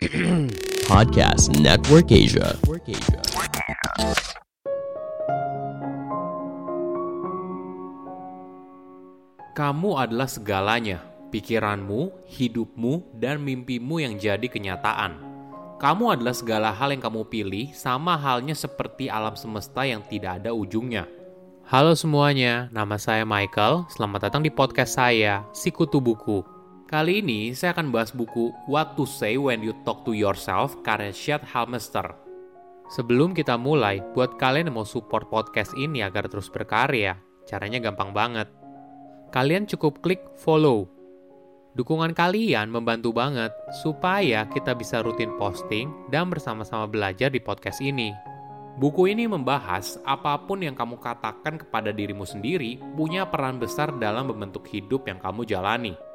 Podcast Network Asia. Kamu adalah segalanya, pikiranmu, hidupmu, dan mimpimu yang jadi kenyataan. Kamu adalah segala hal yang kamu pilih, sama halnya seperti alam semesta yang tidak ada ujungnya. Halo semuanya, nama saya Michael. Selamat datang di podcast saya, Sikutu Buku. Kali ini saya akan bahas buku What to Say When You Talk to Yourself karya Shad Halmester. Sebelum kita mulai, buat kalian yang mau support podcast ini agar terus berkarya, caranya gampang banget. Kalian cukup klik follow. Dukungan kalian membantu banget supaya kita bisa rutin posting dan bersama-sama belajar di podcast ini. Buku ini membahas apa pun yang kamu katakan kepada dirimu sendiri punya peran besar dalam membentuk hidup yang kamu jalani.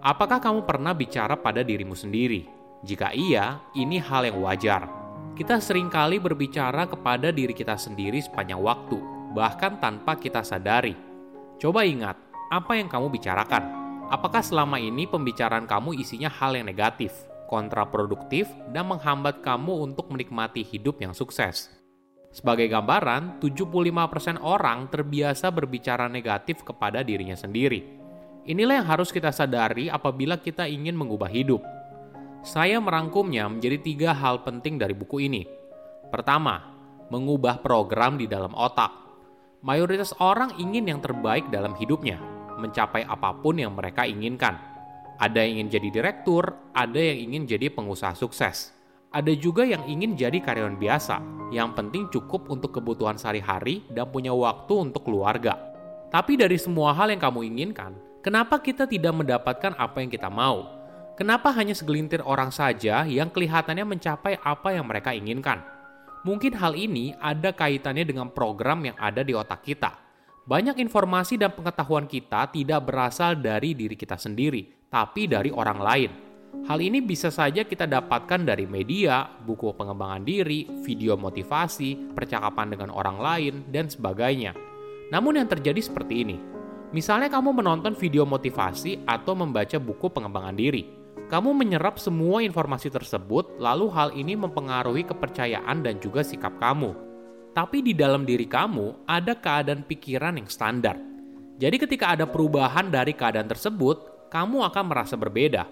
Apakah kamu pernah bicara pada dirimu sendiri? Jika iya, ini hal yang wajar. Kita sering kali berbicara kepada diri kita sendiri sepanjang waktu, bahkan tanpa kita sadari. Coba ingat, apa yang kamu bicarakan? Apakah selama ini pembicaraan kamu isinya hal yang negatif, kontraproduktif, dan menghambat kamu untuk menikmati hidup yang sukses? Sebagai gambaran, 75% orang terbiasa berbicara negatif kepada dirinya sendiri. Inilah yang harus kita sadari apabila kita ingin mengubah hidup. Saya merangkumnya menjadi tiga hal penting dari buku ini. Pertama, mengubah program di dalam otak. Mayoritas orang ingin yang terbaik dalam hidupnya, mencapai apa pun yang mereka inginkan. Ada yang ingin jadi direktur, ada yang ingin jadi pengusaha sukses. Ada juga yang ingin jadi karyawan biasa, yang penting cukup untuk kebutuhan sehari-hari dan punya waktu untuk keluarga. Tapi dari semua hal yang kamu inginkan, kenapa kita tidak mendapatkan apa yang kita mau? Kenapa hanya segelintir orang saja yang kelihatannya mencapai apa yang mereka inginkan? Mungkin hal ini ada kaitannya dengan program yang ada di otak kita. Banyak informasi dan pengetahuan kita tidak berasal dari diri kita sendiri, tapi dari orang lain. Hal ini bisa saja kita dapatkan dari media, buku pengembangan diri, video motivasi, percakapan dengan orang lain, dan sebagainya. Namun yang terjadi seperti ini. Misalnya kamu menonton video motivasi atau membaca buku pengembangan diri kamu menyerap semua informasi tersebut, lalu hal ini mempengaruhi kepercayaan dan juga sikap kamu. Tapi di dalam diri kamu ada keadaan pikiran yang standar. Jadi ketika ada perubahan dari keadaan tersebut, kamu akan merasa berbeda.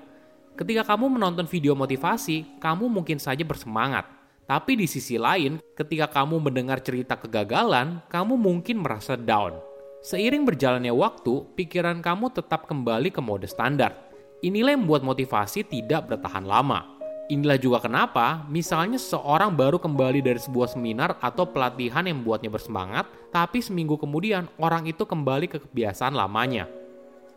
Ketika kamu menonton video motivasi, kamu mungkin saja bersemangat. Tapi di sisi lain, ketika kamu mendengar cerita kegagalan, kamu mungkin merasa down. Seiring berjalannya waktu, pikiran kamu tetap kembali ke mode standar Inilah yang membuat motivasi tidak bertahan lama. Inilah juga kenapa, misalnya seseorang baru kembali dari sebuah seminar atau pelatihan yang membuatnya bersemangat, tapi seminggu kemudian orang itu kembali ke kebiasaan lamanya.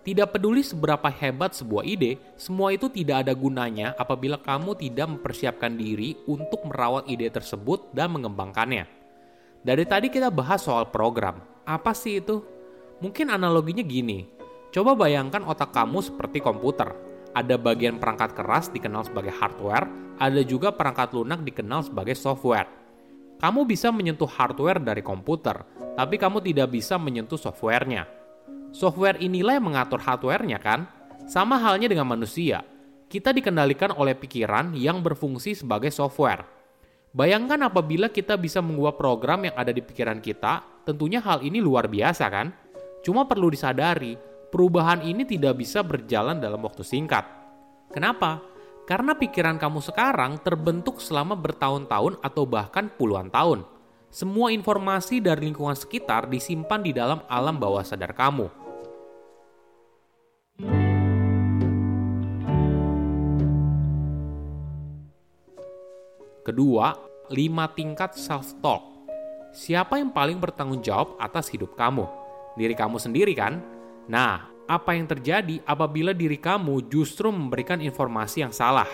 Tidak peduli seberapa hebat sebuah ide, semua itu tidak ada gunanya apabila kamu tidak mempersiapkan diri untuk merawat ide tersebut dan mengembangkannya. Dari tadi kita bahas soal program. Apa sih itu? Mungkin analoginya gini, Coba bayangkan otak kamu seperti komputer. Ada bagian perangkat keras dikenal sebagai hardware, ada juga perangkat lunak dikenal sebagai software. Kamu bisa menyentuh hardware dari komputer, tapi kamu tidak bisa menyentuh softwarenya. Software inilah yang mengatur hardwarenya kan? Sama halnya dengan manusia. Kita dikendalikan oleh pikiran yang berfungsi sebagai software. Bayangkan apabila kita bisa mengubah program yang ada di pikiran kita, tentunya hal ini luar biasa kan? Cuma perlu disadari, perubahan ini tidak bisa berjalan dalam waktu singkat. Kenapa? Karena pikiran kamu sekarang terbentuk selama bertahun-tahun atau bahkan puluhan tahun. Semua informasi dari lingkungan sekitar disimpan di dalam alam bawah sadar kamu. Kedua, lima tingkat self-talk. Siapa yang paling bertanggung jawab atas hidup kamu? Diri kamu sendiri kan? Nah, apa yang terjadi apabila diri kamu justru memberikan informasi yang salah?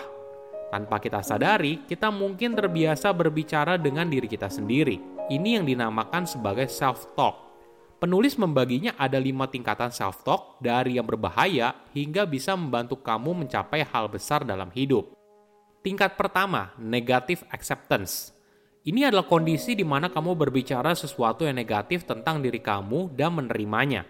Tanpa kita sadari, kita mungkin terbiasa berbicara dengan diri kita sendiri. Ini yang dinamakan sebagai self-talk. Penulis membaginya ada lima tingkatan self-talk dari yang berbahaya hingga bisa membantu kamu mencapai hal besar dalam hidup. Tingkat pertama, negative acceptance. Ini adalah kondisi di mana kamu berbicara sesuatu yang negatif tentang diri kamu dan menerimanya.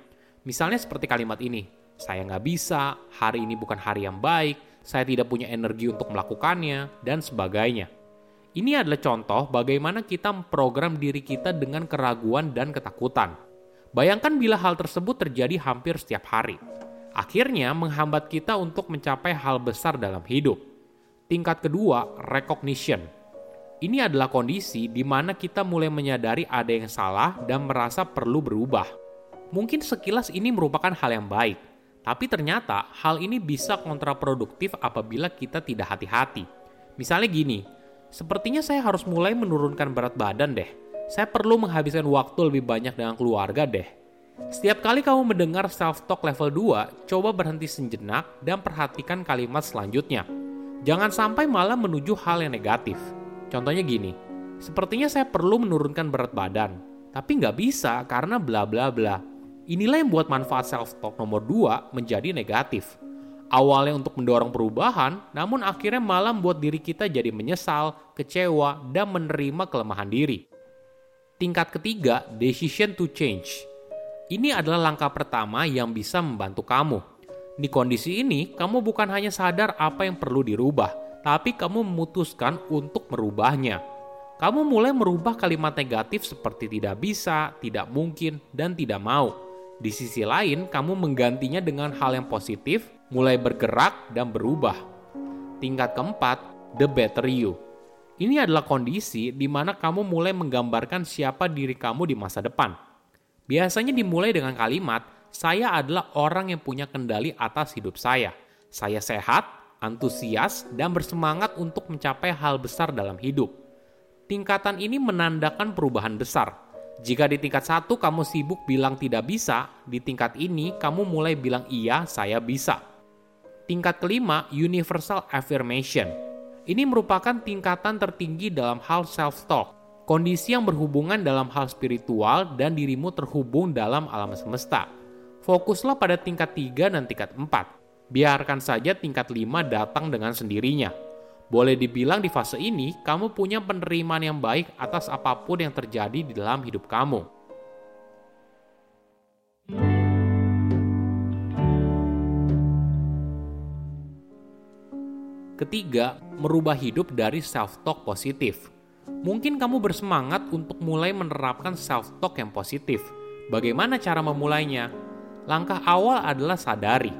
Misalnya seperti kalimat ini, saya nggak bisa, hari ini bukan hari yang baik, saya tidak punya energi untuk melakukannya, dan sebagainya. Ini adalah contoh bagaimana kita memprogram diri kita dengan keraguan dan ketakutan. Bayangkan bila hal tersebut terjadi hampir setiap hari. Akhirnya menghambat kita untuk mencapai hal besar dalam hidup. Tingkat kedua, recognition. Ini adalah kondisi di mana kita mulai menyadari ada yang salah dan merasa perlu berubah. Mungkin sekilas ini merupakan hal yang baik, tapi ternyata hal ini bisa kontraproduktif apabila kita tidak hati-hati. Misalnya gini, sepertinya saya harus mulai menurunkan berat badan deh. Saya perlu menghabiskan waktu lebih banyak dengan keluarga deh. Setiap kali kamu mendengar self-talk level 2, coba berhenti sejenak dan perhatikan kalimat selanjutnya. Jangan sampai malah menuju hal yang negatif. Contohnya gini, sepertinya saya perlu menurunkan berat badan, tapi nggak bisa karena bla bla bla. Inilah yang buat manfaat self-talk nomor 2 menjadi negatif. Awalnya untuk mendorong perubahan, namun akhirnya malah membuat diri kita jadi menyesal, kecewa, dan menerima kelemahan diri. Tingkat ketiga, decision to change. Ini adalah langkah pertama yang bisa membantu kamu. Di kondisi ini, kamu bukan hanya sadar apa yang perlu dirubah, tapi kamu memutuskan untuk merubahnya. Kamu mulai merubah kalimat negatif seperti tidak bisa, tidak mungkin, dan tidak mau di sisi lain, kamu menggantinya dengan hal yang positif, mulai bergerak dan berubah. Tingkat keempat, the better you. Ini adalah kondisi di mana kamu mulai menggambarkan siapa diri kamu di masa depan. Biasanya dimulai dengan kalimat, "Saya adalah orang yang punya kendali atas hidup saya. Saya sehat, antusias, dan bersemangat untuk mencapai hal besar dalam hidup." Tingkatan ini menandakan perubahan besar, jika di tingkat satu kamu sibuk bilang tidak bisa, di tingkat ini kamu mulai bilang iya, saya bisa. Tingkat kelima, universal affirmation. Ini merupakan tingkatan tertinggi dalam hal self-talk, kondisi yang berhubungan dalam hal spiritual dan dirimu terhubung dalam alam semesta. Fokuslah pada tingkat 3 dan tingkat 4. Biarkan saja tingkat 5 datang dengan sendirinya boleh dibilang di fase ini, kamu punya penerimaan yang baik atas apa pun yang terjadi di dalam hidup kamu. Ketiga, merubah hidup dari self-talk positif. Mungkin kamu bersemangat untuk mulai menerapkan self-talk yang positif. Bagaimana cara memulainya? Langkah awal adalah sadari.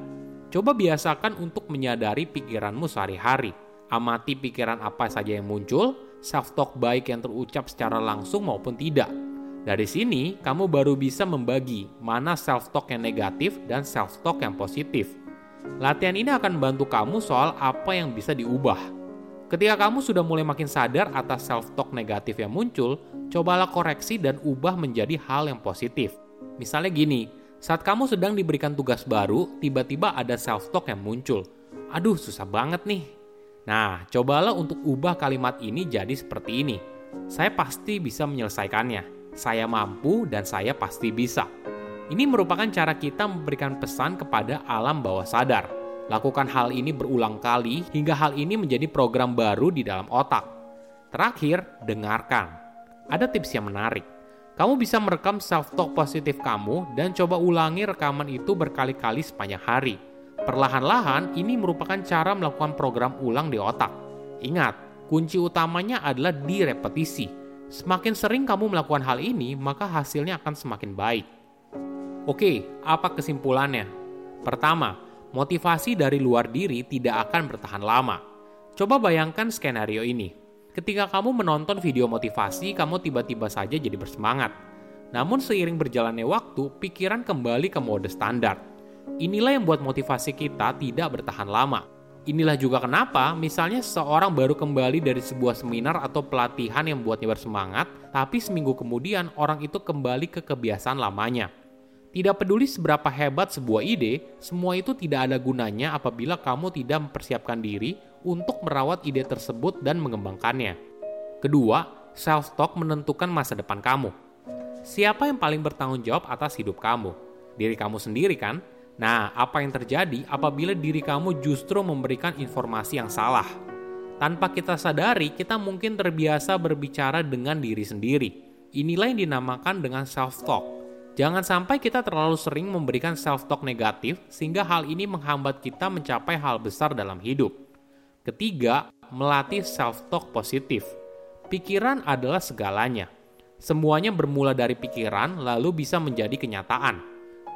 Coba biasakan untuk menyadari pikiranmu sehari-hari Amati pikiran apa saja yang muncul, self-talk baik yang terucap secara langsung maupun tidak. Dari sini, kamu baru bisa membagi mana self-talk yang negatif dan self-talk yang positif. Latihan ini akan membantu kamu soal apa yang bisa diubah. Ketika kamu sudah mulai makin sadar atas self-talk negatif yang muncul, cobalah koreksi dan ubah menjadi hal yang positif. Misalnya gini, saat kamu sedang diberikan tugas baru, tiba-tiba ada self-talk yang muncul. Aduh, susah banget nih, Nah, cobalah untuk ubah kalimat ini jadi seperti ini. Saya pasti bisa menyelesaikannya. Saya mampu dan saya pasti bisa. Ini merupakan cara kita memberikan pesan kepada alam bawah sadar. Lakukan hal ini berulang kali hingga hal ini menjadi program baru di dalam otak. Terakhir, dengarkan. Ada tips yang menarik. Kamu bisa merekam self-talk positif kamu dan coba ulangi rekaman itu berkali-kali sepanjang hari Perlahan-lahan, ini merupakan cara melakukan program ulang di otak. Ingat, kunci utamanya adalah di repetisi. Semakin sering kamu melakukan hal ini, maka hasilnya akan semakin baik. Oke, apa kesimpulannya? Pertama, motivasi dari luar diri tidak akan bertahan lama. Coba bayangkan skenario ini. Ketika kamu menonton video motivasi, kamu tiba-tiba saja jadi bersemangat. Namun seiring berjalannya waktu, pikiran kembali ke mode standar Inilah yang buat motivasi kita tidak bertahan lama. Inilah juga kenapa misalnya seorang baru kembali dari sebuah seminar atau pelatihan yang buatnya bersemangat, tapi seminggu kemudian orang itu kembali ke kebiasaan lamanya. Tidak peduli seberapa hebat sebuah ide, semua itu tidak ada gunanya apabila kamu tidak mempersiapkan diri untuk merawat ide tersebut dan mengembangkannya. Kedua, self-talk menentukan masa depan kamu. Siapa yang paling bertanggung jawab atas hidup kamu? Diri kamu sendiri kan? Nah, apa yang terjadi apabila diri kamu justru memberikan informasi yang salah? Tanpa kita sadari, kita mungkin terbiasa berbicara dengan diri sendiri. Inilah yang dinamakan dengan self-talk. Jangan sampai kita terlalu sering memberikan self-talk negatif sehingga hal ini menghambat kita mencapai hal besar dalam hidup. Ketiga, melatih self-talk positif. Pikiran adalah segalanya. Semuanya bermula dari pikiran lalu bisa menjadi kenyataan.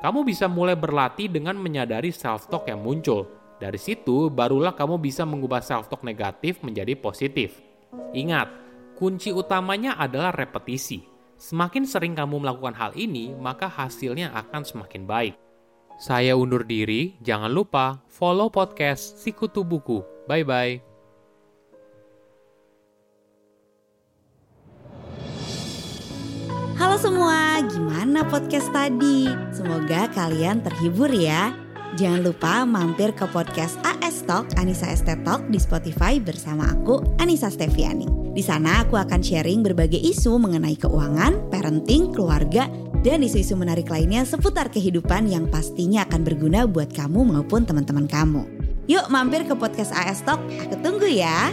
Kamu bisa mulai berlatih dengan menyadari self-talk yang muncul. Dari situ, barulah kamu bisa mengubah self-talk negatif menjadi positif. Ingat, kunci utamanya adalah repetisi. Semakin sering kamu melakukan hal ini, maka hasilnya akan semakin baik. Saya undur diri, jangan lupa follow podcast Sikutu Buku. Bye-bye. Halo semua, gimana podcast tadi? Semoga kalian terhibur ya. Jangan lupa mampir ke podcast AS Talk Anissa Estet Talk di Spotify bersama aku Anissa Steviani. Di sana aku akan sharing berbagai isu mengenai keuangan, parenting, keluarga, dan isu-isu menarik lainnya seputar kehidupan yang pastinya akan berguna buat kamu maupun teman-teman kamu. Yuk mampir ke podcast AS Talk, aku tunggu ya.